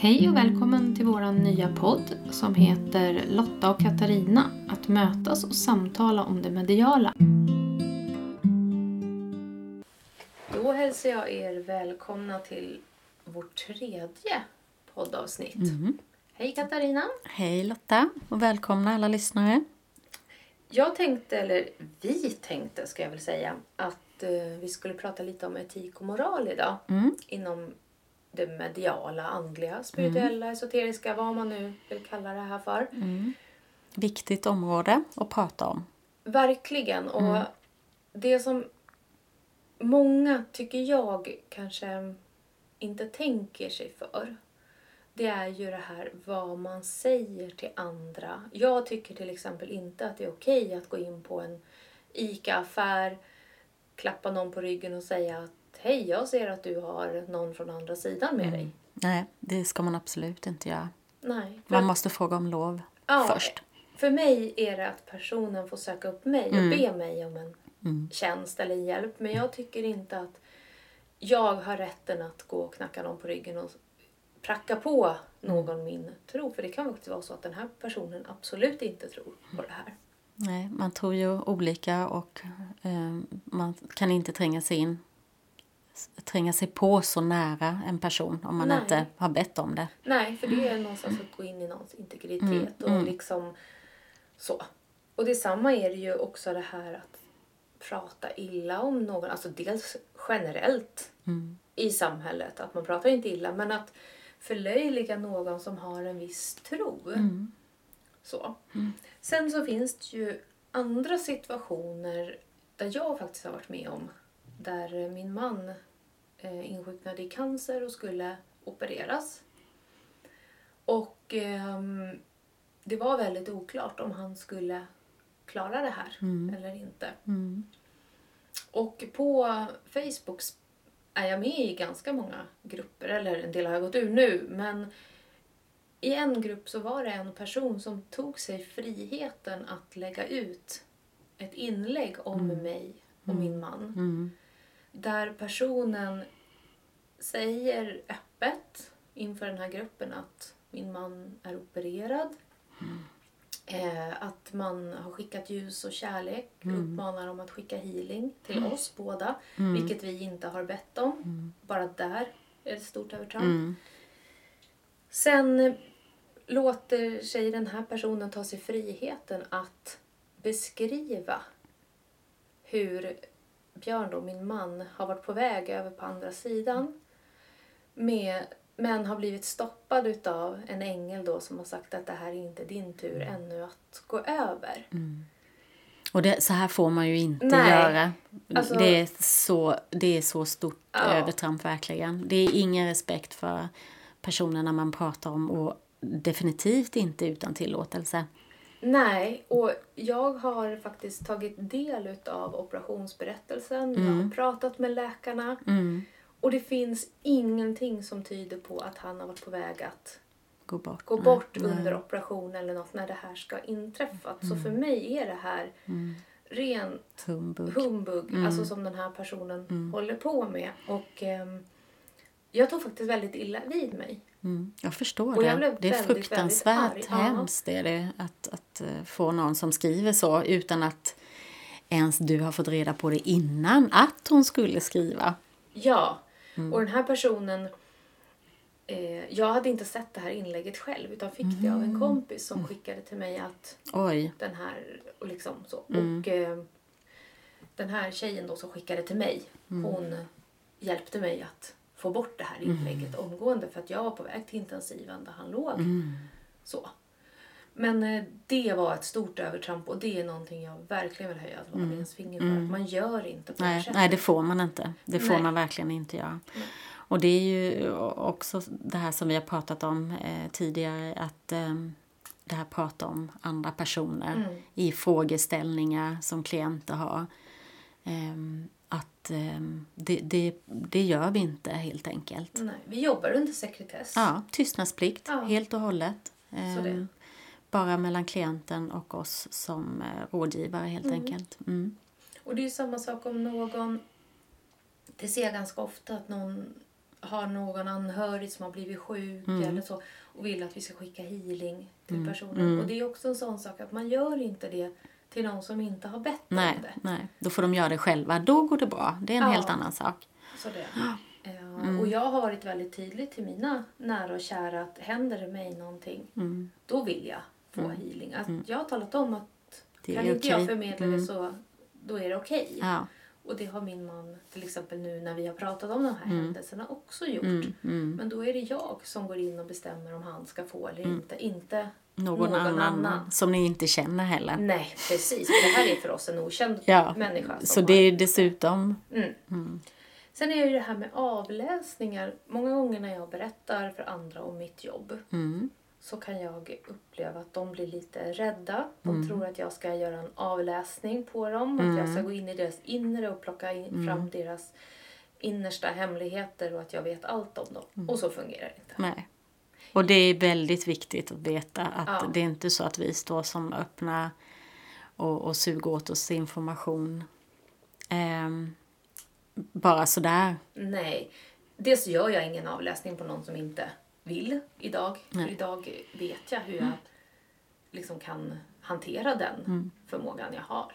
Hej och välkommen till vår nya podd som heter Lotta och Katarina att mötas och samtala om det mediala. Då hälsar jag er välkomna till vårt tredje poddavsnitt. Mm. Hej Katarina! Hej Lotta och välkomna alla lyssnare. Jag tänkte, eller vi tänkte ska jag väl säga, att eh, vi skulle prata lite om etik och moral idag. Mm. Inom det mediala, andliga, spirituella, esoteriska, vad man nu vill kalla det här för. Viktigt område att prata om. Verkligen. Och det som många, tycker jag, kanske inte tänker sig för. Det är ju det här vad man säger till andra. Jag tycker till exempel inte att det är okej att gå in på en ICA-affär, klappa någon på ryggen och säga att hej, jag ser att du har någon från andra sidan med dig. Nej, det ska man absolut inte göra. Nej. Man att- måste fråga om lov Ja, först. För mig är det att personen får söka upp mig och Mm. be mig om en tjänst eller hjälp. Men jag tycker inte att jag har rätten att gå och knacka någon på ryggen och pracka på någon min tro. För det kan faktiskt vara så att den här personen absolut inte tror på det här. Nej, man tror ju olika och eh, man kan inte tränga sig in tränga sig på så nära en person om man Nej. inte har bett om det. Nej, för det är någonstans att gå in i någons integritet Mm, och liksom så. Och detsamma är det ju också det här att prata illa om någon. Alltså dels generellt Mm. i samhället, att man pratar inte illa, men att förlöjliga någon som har en viss tro. Mm. Så. Sen så finns det ju andra situationer där jag faktiskt har varit med om där min man eh, insjuknade i cancer och skulle opereras. Och ehm, det var väldigt oklart om han skulle klara det här eller inte. Mm. Och på Facebook är jag med i ganska många grupper, eller en del har jag gått ur nu, men i en grupp så var det en person som tog sig friheten att lägga ut ett inlägg om mig och min man. Mm. Där personen säger öppet inför den här gruppen att min man är opererad. Eh, att man har skickat ljus och kärlek. Uppmanar dem att skicka healing till oss båda. Vilket vi inte har bett om. Bara där är det ett stort övertramp. Mm. Sen låter sig den här personen ta sig friheten att beskriva hur Björn, då, min man, har varit på väg över på andra sidan. Med, men har blivit stoppad utav en ängel då som har sagt att det här är inte din tur ännu att gå över. Och det, så här får man ju inte Nej. göra. Alltså- det, är så, det är så stort Ja. övertramp verkligen. Det är ingen respekt för personerna man pratar om och definitivt inte utan tillåtelse. Nej, och jag har faktiskt tagit del utav operationsberättelsen. Jag har pratat med läkarna. Mm. Och det finns ingenting som tyder på att han har varit på väg att Gå bort. gå Nej, bort nej. under operation eller något när det här ska inträffa. Så för mig är det här rent Humbug. humbug, alltså som den här personen håller på med. Och ehm, jag tog faktiskt väldigt illa vid mig. Mm, jag förstår Och jag det. blev Det är väldigt, fruktansvärt väldigt hemskt är det, att, att eh, få någon som skriver så utan att ens du har fått reda på det innan att hon skulle skriva. Ja, och den här personen eh, jag hade inte sett det här inlägget själv utan fick det av en kompis som skickade till mig att Oj. den här och liksom så. Och eh, den här tjejen då som skickade till mig, hon hjälpte mig att få bort det här inlägget omgående för att jag var på väg till intensiven där han låg. Så. Men eh, det var ett stort övertramp och det är någonting jag verkligen vill höja ett varningens finger för. Att man gör inte på det Nej, sättet. nej, det får man inte. Det får Nej. man verkligen inte göra. Och det är ju också det här som vi har pratat om eh, tidigare, att eh, det här prata om andra personer Mm. i frågeställningar som klienter har. Ehm, att ehm, det, det, det gör vi inte helt enkelt. Nej, vi jobbar under sekretess. Ja, tystnadsplikt Ja. helt och hållet. Ehm, bara mellan klienten och oss som eh, rådgivare helt enkelt. Mm. Och det är samma sak om någon... Det ser jag ganska ofta att någon har någon anhörig som har blivit sjuk Mm. eller så och vill att vi ska skicka healing till personen. Och det är också en sån sak att man gör inte det till någon som inte har bett Nej, om det. nej, då får de göra det själva. Då går det bra. Det är en Ja. helt annan sak. Så det. Eh, Mm. Och jag har varit väldigt tydlig till mina nära och kära att händer det mig någonting, Mm. då vill jag få healing. Att Jag har talat om att Det kan inte jag okej. förmedla det så då är det okej. Ja. Och det har min man till exempel nu när vi har pratat om de här händelserna också gjort. Mm, mm. Men då är det jag som går in och bestämmer om han ska få eller inte. Inte Någon, Någon annan, annan. som ni inte känner heller. Nej, precis. Det här är för oss en okänd Ja, människa. Så det är dessutom... Mm. Sen är det det här med avläsningar. Många gånger när jag berättar för andra om mitt jobb Mm, så kan jag uppleva att de blir lite rädda. De Mm. tror att jag ska göra en avläsning på dem. Att jag ska gå in i deras inre och plocka in, Mm. fram deras innersta hemligheter och att jag vet allt om dem. Mm. Och så fungerar det inte. nej. Och det är väldigt viktigt att veta att Ja. det är inte så att vi står som öppna och, och suger åt oss information. Ehm, bara sådär. Nej. Dels gör jag ingen avläsning på någon som inte vill idag. För idag vet jag hur jag liksom kan hantera den förmågan jag har.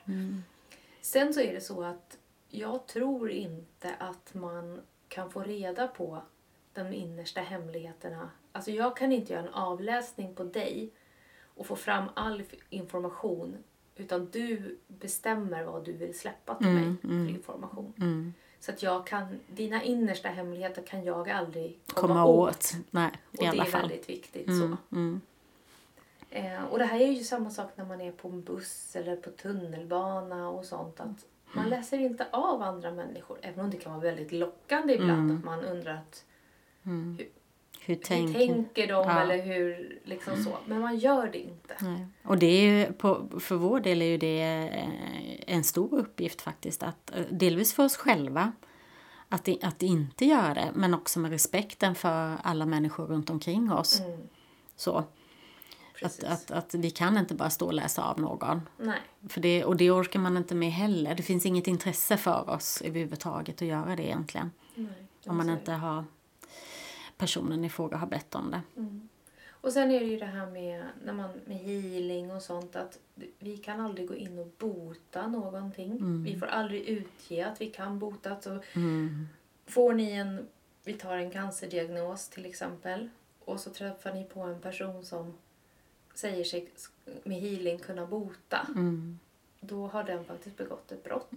Sen så är det så att jag tror inte att man kan få reda på de innersta hemligheterna. Alltså jag kan inte göra en avläsning på dig och få fram all information utan du bestämmer vad du vill släppa till mig för information. Mm. Så att jag kan, dina innersta hemligheter kan jag aldrig komma, Komma åt. åt. Nej, Och i det alla är fall. väldigt viktigt. Mm, så. mm. Eh, och det här är ju samma sak när man är på en buss eller på tunnelbana och sånt. Att man Mm. läser inte av andra människor. Även om det kan vara väldigt lockande ibland Mm. att man undrar att, Hur hur tänker... tänker de Ja. eller hur liksom så. Men man gör det inte. Nej. Och det är ju, på, för vår del är ju det eh, en stor uppgift faktiskt. Att, eh, delvis för oss själva, att, att inte göra det, men också med respekten för alla människor runt omkring oss. Mm, Så, att, att, att vi kan inte bara stå och läsa av någon. Nej. För det, och det orkar man inte med heller. Det finns inget intresse för oss överhuvudtaget att göra det egentligen. Nej. Om man inte har personen i fråga har bett om det. Och sen är det ju det här med, när man, med healing och sånt att vi kan aldrig gå in och bota någonting. Vi får aldrig utge att vi kan bota. Så Får ni en, vi tar en cancerdiagnos till exempel och så träffar ni på en person som säger sig med healing kunna bota. Mm. Då har den faktiskt begått ett brott.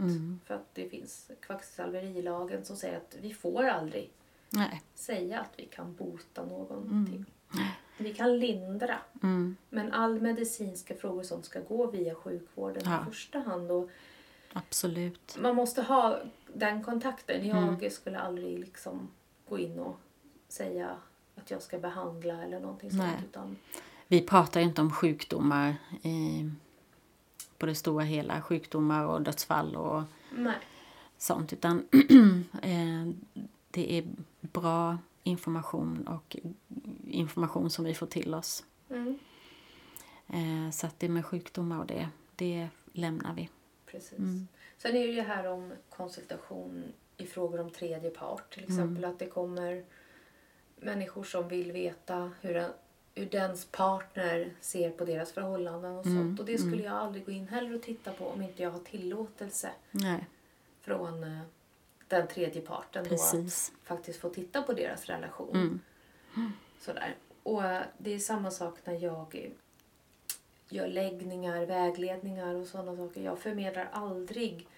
För att det finns kvacksalverilagen som säger att vi får aldrig Nej. säga att vi kan bota någonting. Vi kan lindra. Mm. Men all medicinska frågor sånt ska gå via sjukvården Ja. i första hand. Och Absolut. man måste ha den kontakten. Jag Mm. skulle aldrig liksom gå in och säga att jag ska behandla eller någonting sånt. Nej. Utan, Vi pratar ju inte om sjukdomar i, på det stora hela. Sjukdomar och dödsfall och nej. sånt. Utan eh, det är bra information och information som vi får till oss. Mm, Eh, så att det med sjukdomar och det, det lämnar vi. precis. Mm. Sen är det ju här om konsultation i frågor om tredje part. Till exempel Mm. att det kommer människor som vill veta hur, en, hur dens partner ser på deras förhållanden och Mm, sånt. Och det skulle jag aldrig gå in heller och titta på om inte jag har tillåtelse Nej, från eh, den tredje parten. Då precis. att faktiskt få titta på deras relation. Mm. Sådär. Och det är samma sak när jag gör läggningar, vägledningar och sådana saker. Jag förmedlar aldrig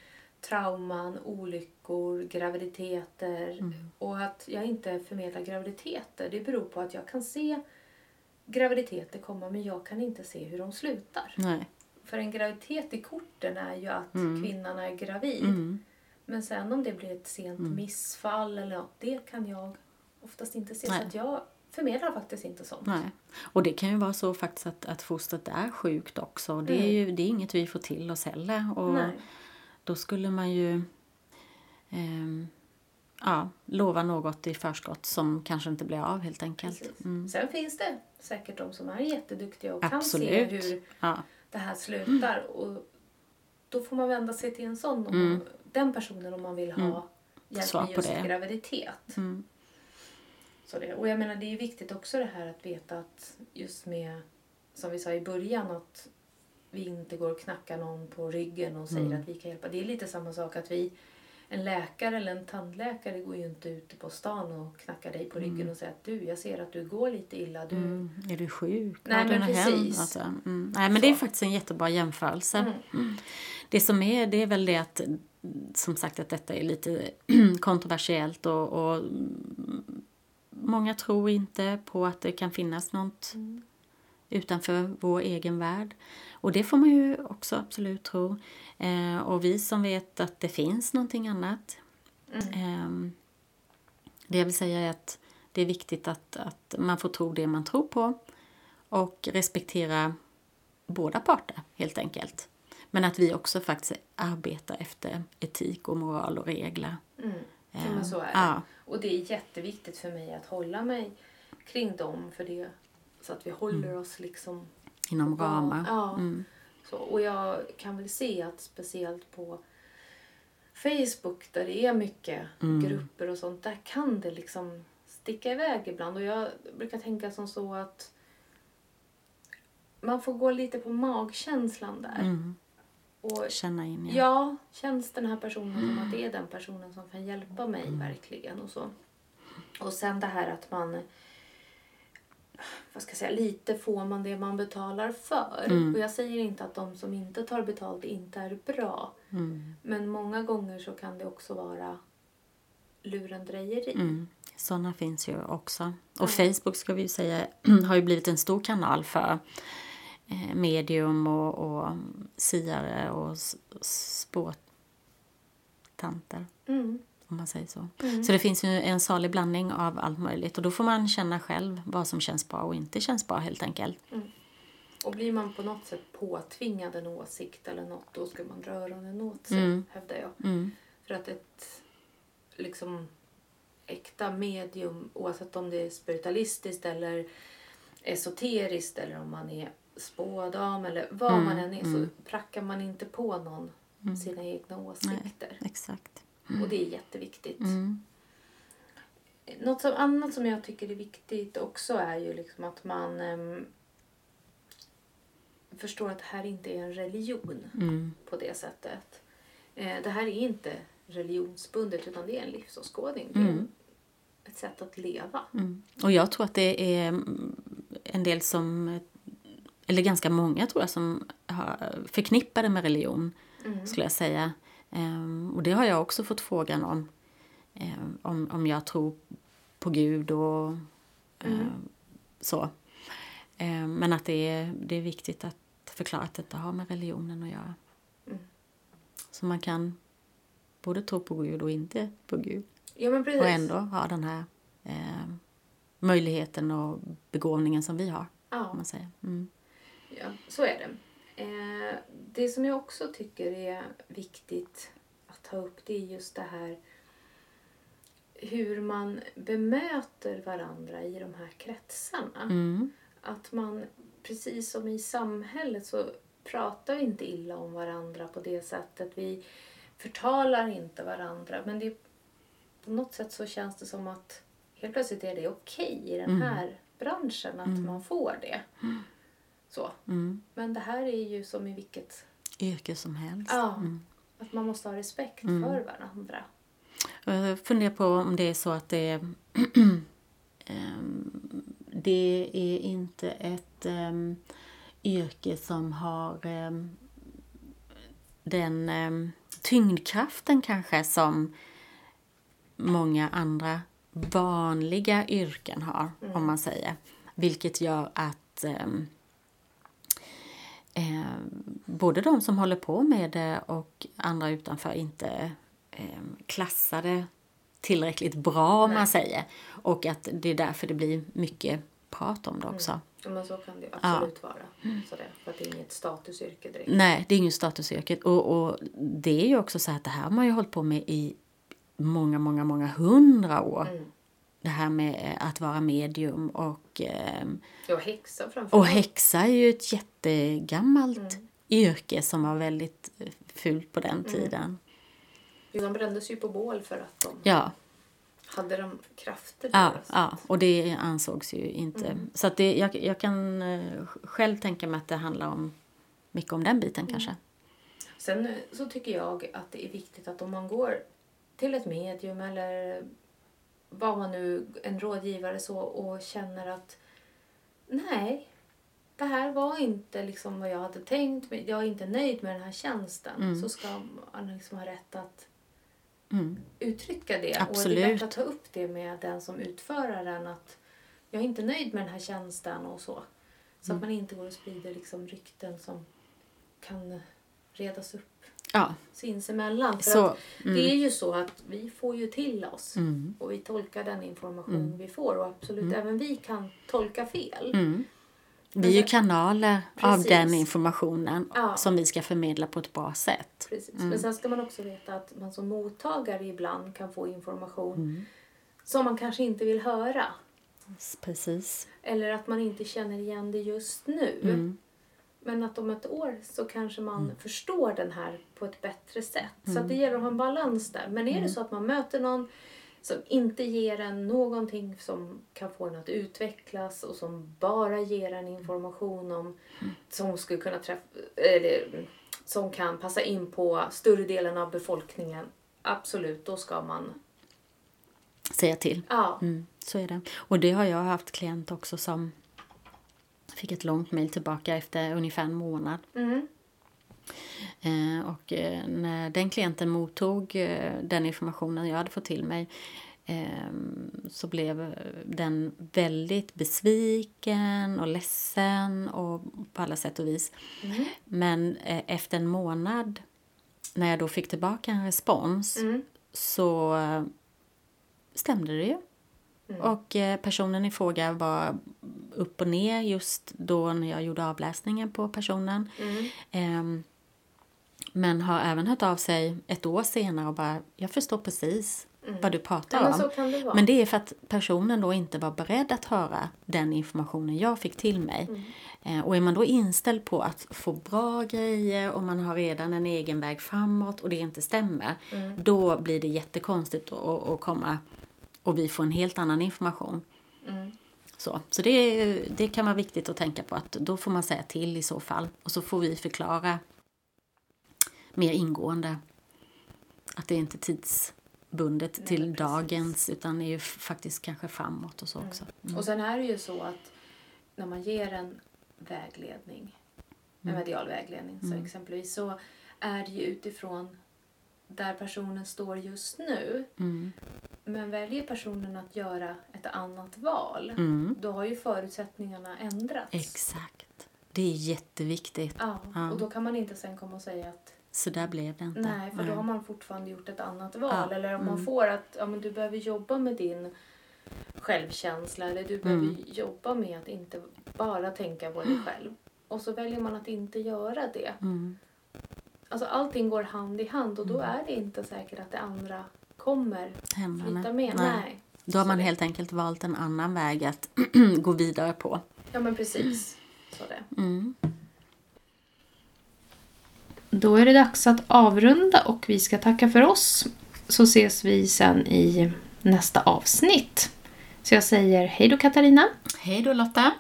trauman, olyckor, graviditeter. Mm. Och att jag inte förmedlar graviditeter det beror på att jag kan se graviditeter komma men jag kan inte se hur de slutar. Nej. För en graviditet i korten är ju att Mm. kvinnan är gravid. Mm. Men sen om det blir ett sent missfall eller något, det kan jag oftast inte se. Nej. Så att jag förmedlar faktiskt inte sånt. Nej. Och det kan ju vara så faktiskt att, att fostret är sjukt också. Det är ju det är inget vi får till oss heller. Och Mm. Nej. då skulle man ju ehm, ja, lova något i förskott som kanske inte blir av helt enkelt. Mm. Sen finns det säkert de som är jätteduktiga och kan Absolut. se hur Ja. det här slutar. Och då får man vända sig till en sån, man, den personen om man vill ha hjälp Mm. Svar med just det. graviditet. Mm. Så det. Och jag menar det är viktigt också det här att veta att just med, som vi sa i början, att vi inte går och knackar någon på ryggen och säger Mm. att vi kan hjälpa. Det är lite samma sak att vi, en läkare eller en tandläkare går ju inte ute på stan och knackar dig på ryggen och säger att du, jag ser att du går lite illa. Du, Mm. Är du sjuk? Nej, men precis. Alltså, mm. Nej, men det är Så. faktiskt en jättebra jämförelse. Mm. Det som är, det är väl det att som sagt att detta är lite kontroversiellt och, och mm, många tror inte på att det kan finnas något Mm. Utanför vår egen värld. Och det får man ju också absolut tro. Eh, och vi som vet att det finns någonting annat. Mm. Eh, det jag vill säga är att det är viktigt att, att man får tro det man tror på och respektera båda parter helt enkelt. Men att vi också faktiskt arbetar efter etik och moral och regler. Mm. Ja, Eh, men så är det. ja. Och det är jätteviktigt för mig att hålla mig kring dem för det. Så att vi håller oss liksom Inom ramar. ja. Mm. Så, och jag kan väl se att speciellt på Facebook där det är mycket Mm. grupper och sånt, där kan det liksom sticka iväg ibland. Och jag brukar tänka som så att man får gå lite på magkänslan där. Mm. Och Känna in, ja. ja, känns den här personen som att det är den personen som kan hjälpa mig verkligen och så. Och sen det här att man vad ska jag säga, lite får man det man betalar för. Mm. Och jag säger inte att de som inte tar betalt inte är bra. Mm. Men många gånger så kan det också vara lurendrejeri. Mm. Sådana finns ju också. Och Facebook ska vi ju säga har ju blivit en stor kanal för eh, medium och, och siare och spåtanter. Mm. Om man säger så. Mm. Så det finns ju en salig blandning av allt möjligt. Och då får man känna själv vad som känns bra och inte känns bra helt enkelt. Och blir man på något sätt påtvingad en åsikt eller något då ska man dra öronen åt sig, Mm. hävdar jag. Mm. För att ett liksom äkta medium, oavsett om det är spiritualistiskt eller esoteriskt eller om man är spådam eller vad Mm, man än är mm. så prackar man inte på någon sina egna åsikter. Exakt. Och det är jätteviktigt. Mm. Något som, annat som jag tycker är viktigt också är ju liksom att man ehm, förstår att det här inte är en religion Mm. på det sättet. Eh, det här är inte religionsbundet utan det är en livsåskådning. Mm. ett sätt att leva. Mm. Och jag tror att det är mm, en del som, eller ganska många tror jag, som har förknippar det med religion, Mm. skulle jag säga. Ehm, och det har jag också fått frågan om, ehm, om, om jag tror på Gud och Mm. ehm, så. Ehm, men att det är, det är viktigt att förklara att detta har med religionen att göra. Mm. Så man kan både tro på Gud och inte på Gud. Ja. Och ändå ha den här eh, möjligheten och begåvningen som vi har. Ja. Man säger. Mm. Ja, så är det. Eh, det som jag också tycker är viktigt att ta upp det är just det här hur man bemöter varandra i de här kretsarna. Mm. Att man, precis som i samhället, så pratar vi inte illa om varandra på det sättet. Vi förtalar inte varandra. Men det, på något sätt så känns det som att helt plötsligt är det okej i den Mm. här branschen att man får det. Så. Mm. Men det här är ju som i vilket... Yrke som helst. Ja, Mm. att man måste ha respekt Mm. för varandra. Jag funderar på om det är så att det är ehm, det är inte ett um, yrke som har ehm, den um, tyngdkraften kanske som många andra vanliga yrken har, om man säger. Vilket gör att ehm, eh, både de som håller på med det och andra utanför inte eh, klassar det tillräckligt bra om man säger. Och att det är därför det blir mycket prat om det också. Ja, men så kan det ju absolut vara. Sådär, för att det är inget statusyrke direkt. Nej, det är ingen statusyrke. Och, och det är ju också så att det här har man ju hållit på med i många, många, många hundra år. Mm. Det här med att vara medium och, ehm, Ja, häxa framför och häxa är ju ett jättegammalt Mm. yrke som var väldigt eh, fult på den tiden. Jo, De brändes ju på bål för att de Ja, hade de krafter Ja, ja, och det ansågs ju inte. Mm. Så att det, jag, jag kan eh, själv tänka mig att det handlar om mycket om den biten kanske. Sen eh, så tycker jag att det är viktigt att om man går till ett medium eller vad man nu, en rådgivare så och känner att nej, det här var inte liksom vad jag hade tänkt, men jag är inte nöjd med den här tjänsten. Mm. Så ska man liksom ha rätt att Mm. uttrycka det. Och det Absolut. är bättre att ta upp det med den som utför den att jag är inte nöjd med den här tjänsten och så. Så Mm. att man inte går och sprider liksom rykten som kan redas upp Ja, sinsemellan. För så. att det är ju så att vi får ju till oss Mm. och vi tolkar den information Mm. vi får och absolut även vi kan tolka fel. Mm. Vi är ju kanaler av Precis. den informationen Ja. som vi ska förmedla på ett bra sätt. Precis. Mm. Men sen ska man också veta att man som mottagare ibland kan få information Mm. som man kanske inte vill höra. Precis. Eller att man inte känner igen det just nu. Mm. Men att om ett år så kanske man förstår den här på ett bättre sätt. Så Mm. att det gäller att ha en balans där. Men är det så att man möter någon som inte ger en någonting som kan få en att utvecklas och som bara ger en information om Mm. som skulle kunna träffa eller som kan passa in på större delen av befolkningen. Absolut, då ska man... Säga till. Ja. Mm, så är det. Och det har jag haft klient också som fick ett långt mejl tillbaka efter ungefär en månad. Mm. Eh, och eh, när den klienten mottog eh, den informationen jag hade fått till mig eh, så blev den väldigt besviken och ledsen och på alla sätt och vis. Mm. Men efter en månad när jag då fick tillbaka en respons Mm. så stämde det ju. Mm. Och eh, personen i fråga var upp och ner just då när jag gjorde avläsningen på personen. Mm. Ehm, men har även hört av sig ett år senare och bara, jag förstår precis vad du pratar Mm. Ja, men om. kan det. Men det är för att personen då inte var beredd att höra den informationen jag fick till mig. Mm. Eh, och är man då inställd på att få bra grejer och man har redan en egen väg framåt och det inte stämmer. Mm. Då blir det jättekonstigt att, att komma och vi får en helt annan information. Mm. Så, så det, det kan vara viktigt att tänka på att då får man säga till i så fall. Och så får vi förklara mer ingående att det är inte tidsbundet Nej, till precis. dagens utan är ju faktiskt kanske framåt och så också. Mm. Och sen är det ju så att när man ger en vägledning, en Mm. medial vägledning så exempelvis, så är det ju utifrån där personen står just nu. Mm. Men väljer personen att göra ett annat val, Mm. då har ju förutsättningarna ändrats. Exakt. Det är jätteviktigt. Ja, Ja. och då kan man inte sen komma och säga att Så där blev det inte. nej, för då har man fortfarande gjort ett annat val. Ja, Eller om man mm. får att ja, men du behöver jobba med din självkänsla eller du behöver Mm. jobba med att inte bara tänka på dig själv. Och så väljer man att inte göra det. Mm. Alltså allting går hand i hand och då är det inte säkert att det andra kommer Händerna. flytta med. Nej. Nej. Då har man helt enkelt valt en annan väg att gå vidare på. Ja men precis. Så det. Mm. Då är det dags att avrunda och vi ska tacka för oss. Så ses vi sen i nästa avsnitt. Så jag säger hej då Katarina. Hej då Lotta!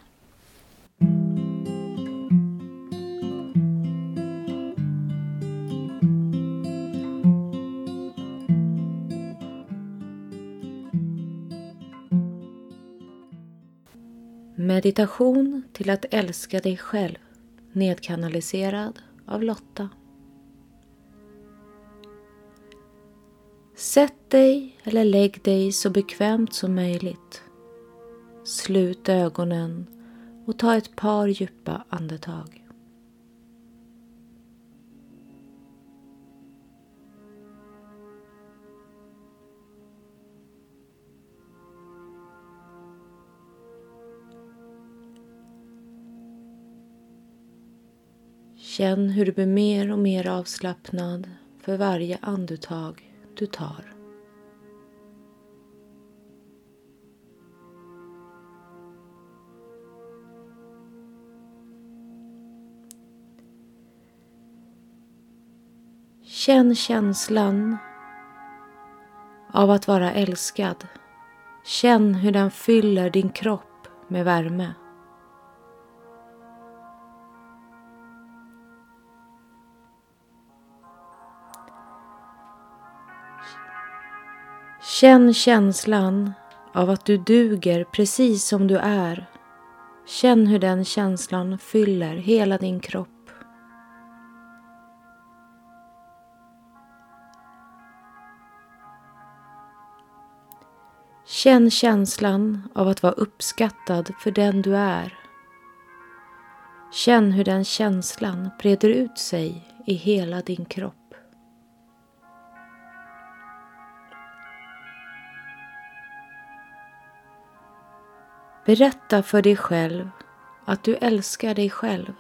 Meditation till att älska dig själv nedkanaliserad av Lotta. Sätt dig eller lägg dig så bekvämt som möjligt. Slut ögonen och ta ett par djupa andetag. Känn hur du blir mer och mer avslappnad för varje andetag du tar. Känn känslan av att vara älskad. Känn hur den fyller din kropp med värme. Känn känslan av att du duger precis som du är. Känn hur den känslan fyller hela din kropp. Känn känslan av att vara uppskattad för den du är. Känn hur den känslan breder ut sig i hela din kropp. Berätta för dig själv att du älskar dig själv.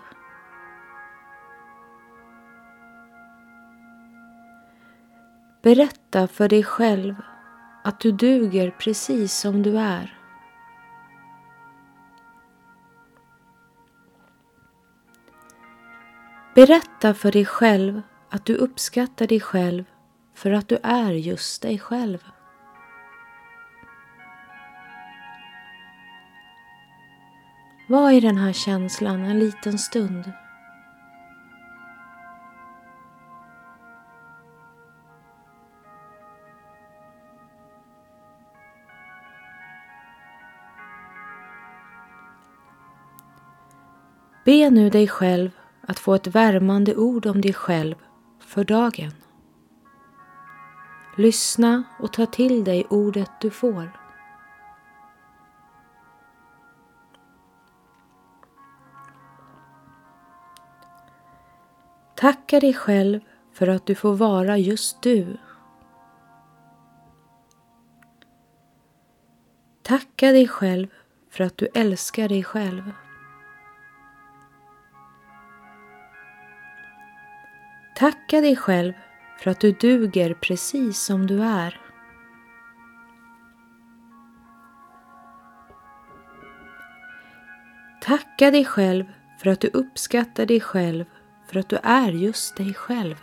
Berätta för dig själv att du duger precis som du är. Berätta för dig själv att du uppskattar dig själv för att du är just dig själv. Var i den här känslan en liten stund. Be nu dig själv att få ett värmande ord om dig själv för dagen. Lyssna och ta till dig ordet du får. Tacka dig själv för att du får vara just du. Tacka dig själv för att du älskar dig själv. Tacka dig själv för att du duger precis som du är. Tacka dig själv för att du uppskattar dig själv för att du är just dig själv.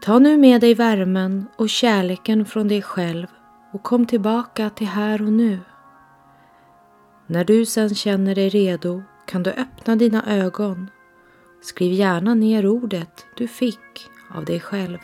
Ta nu med dig värmen och kärleken från dig själv och kom tillbaka till här och nu. När du sen känner dig redo kan du öppna dina ögon. Skriv gärna ner ordet du fick av dig själv.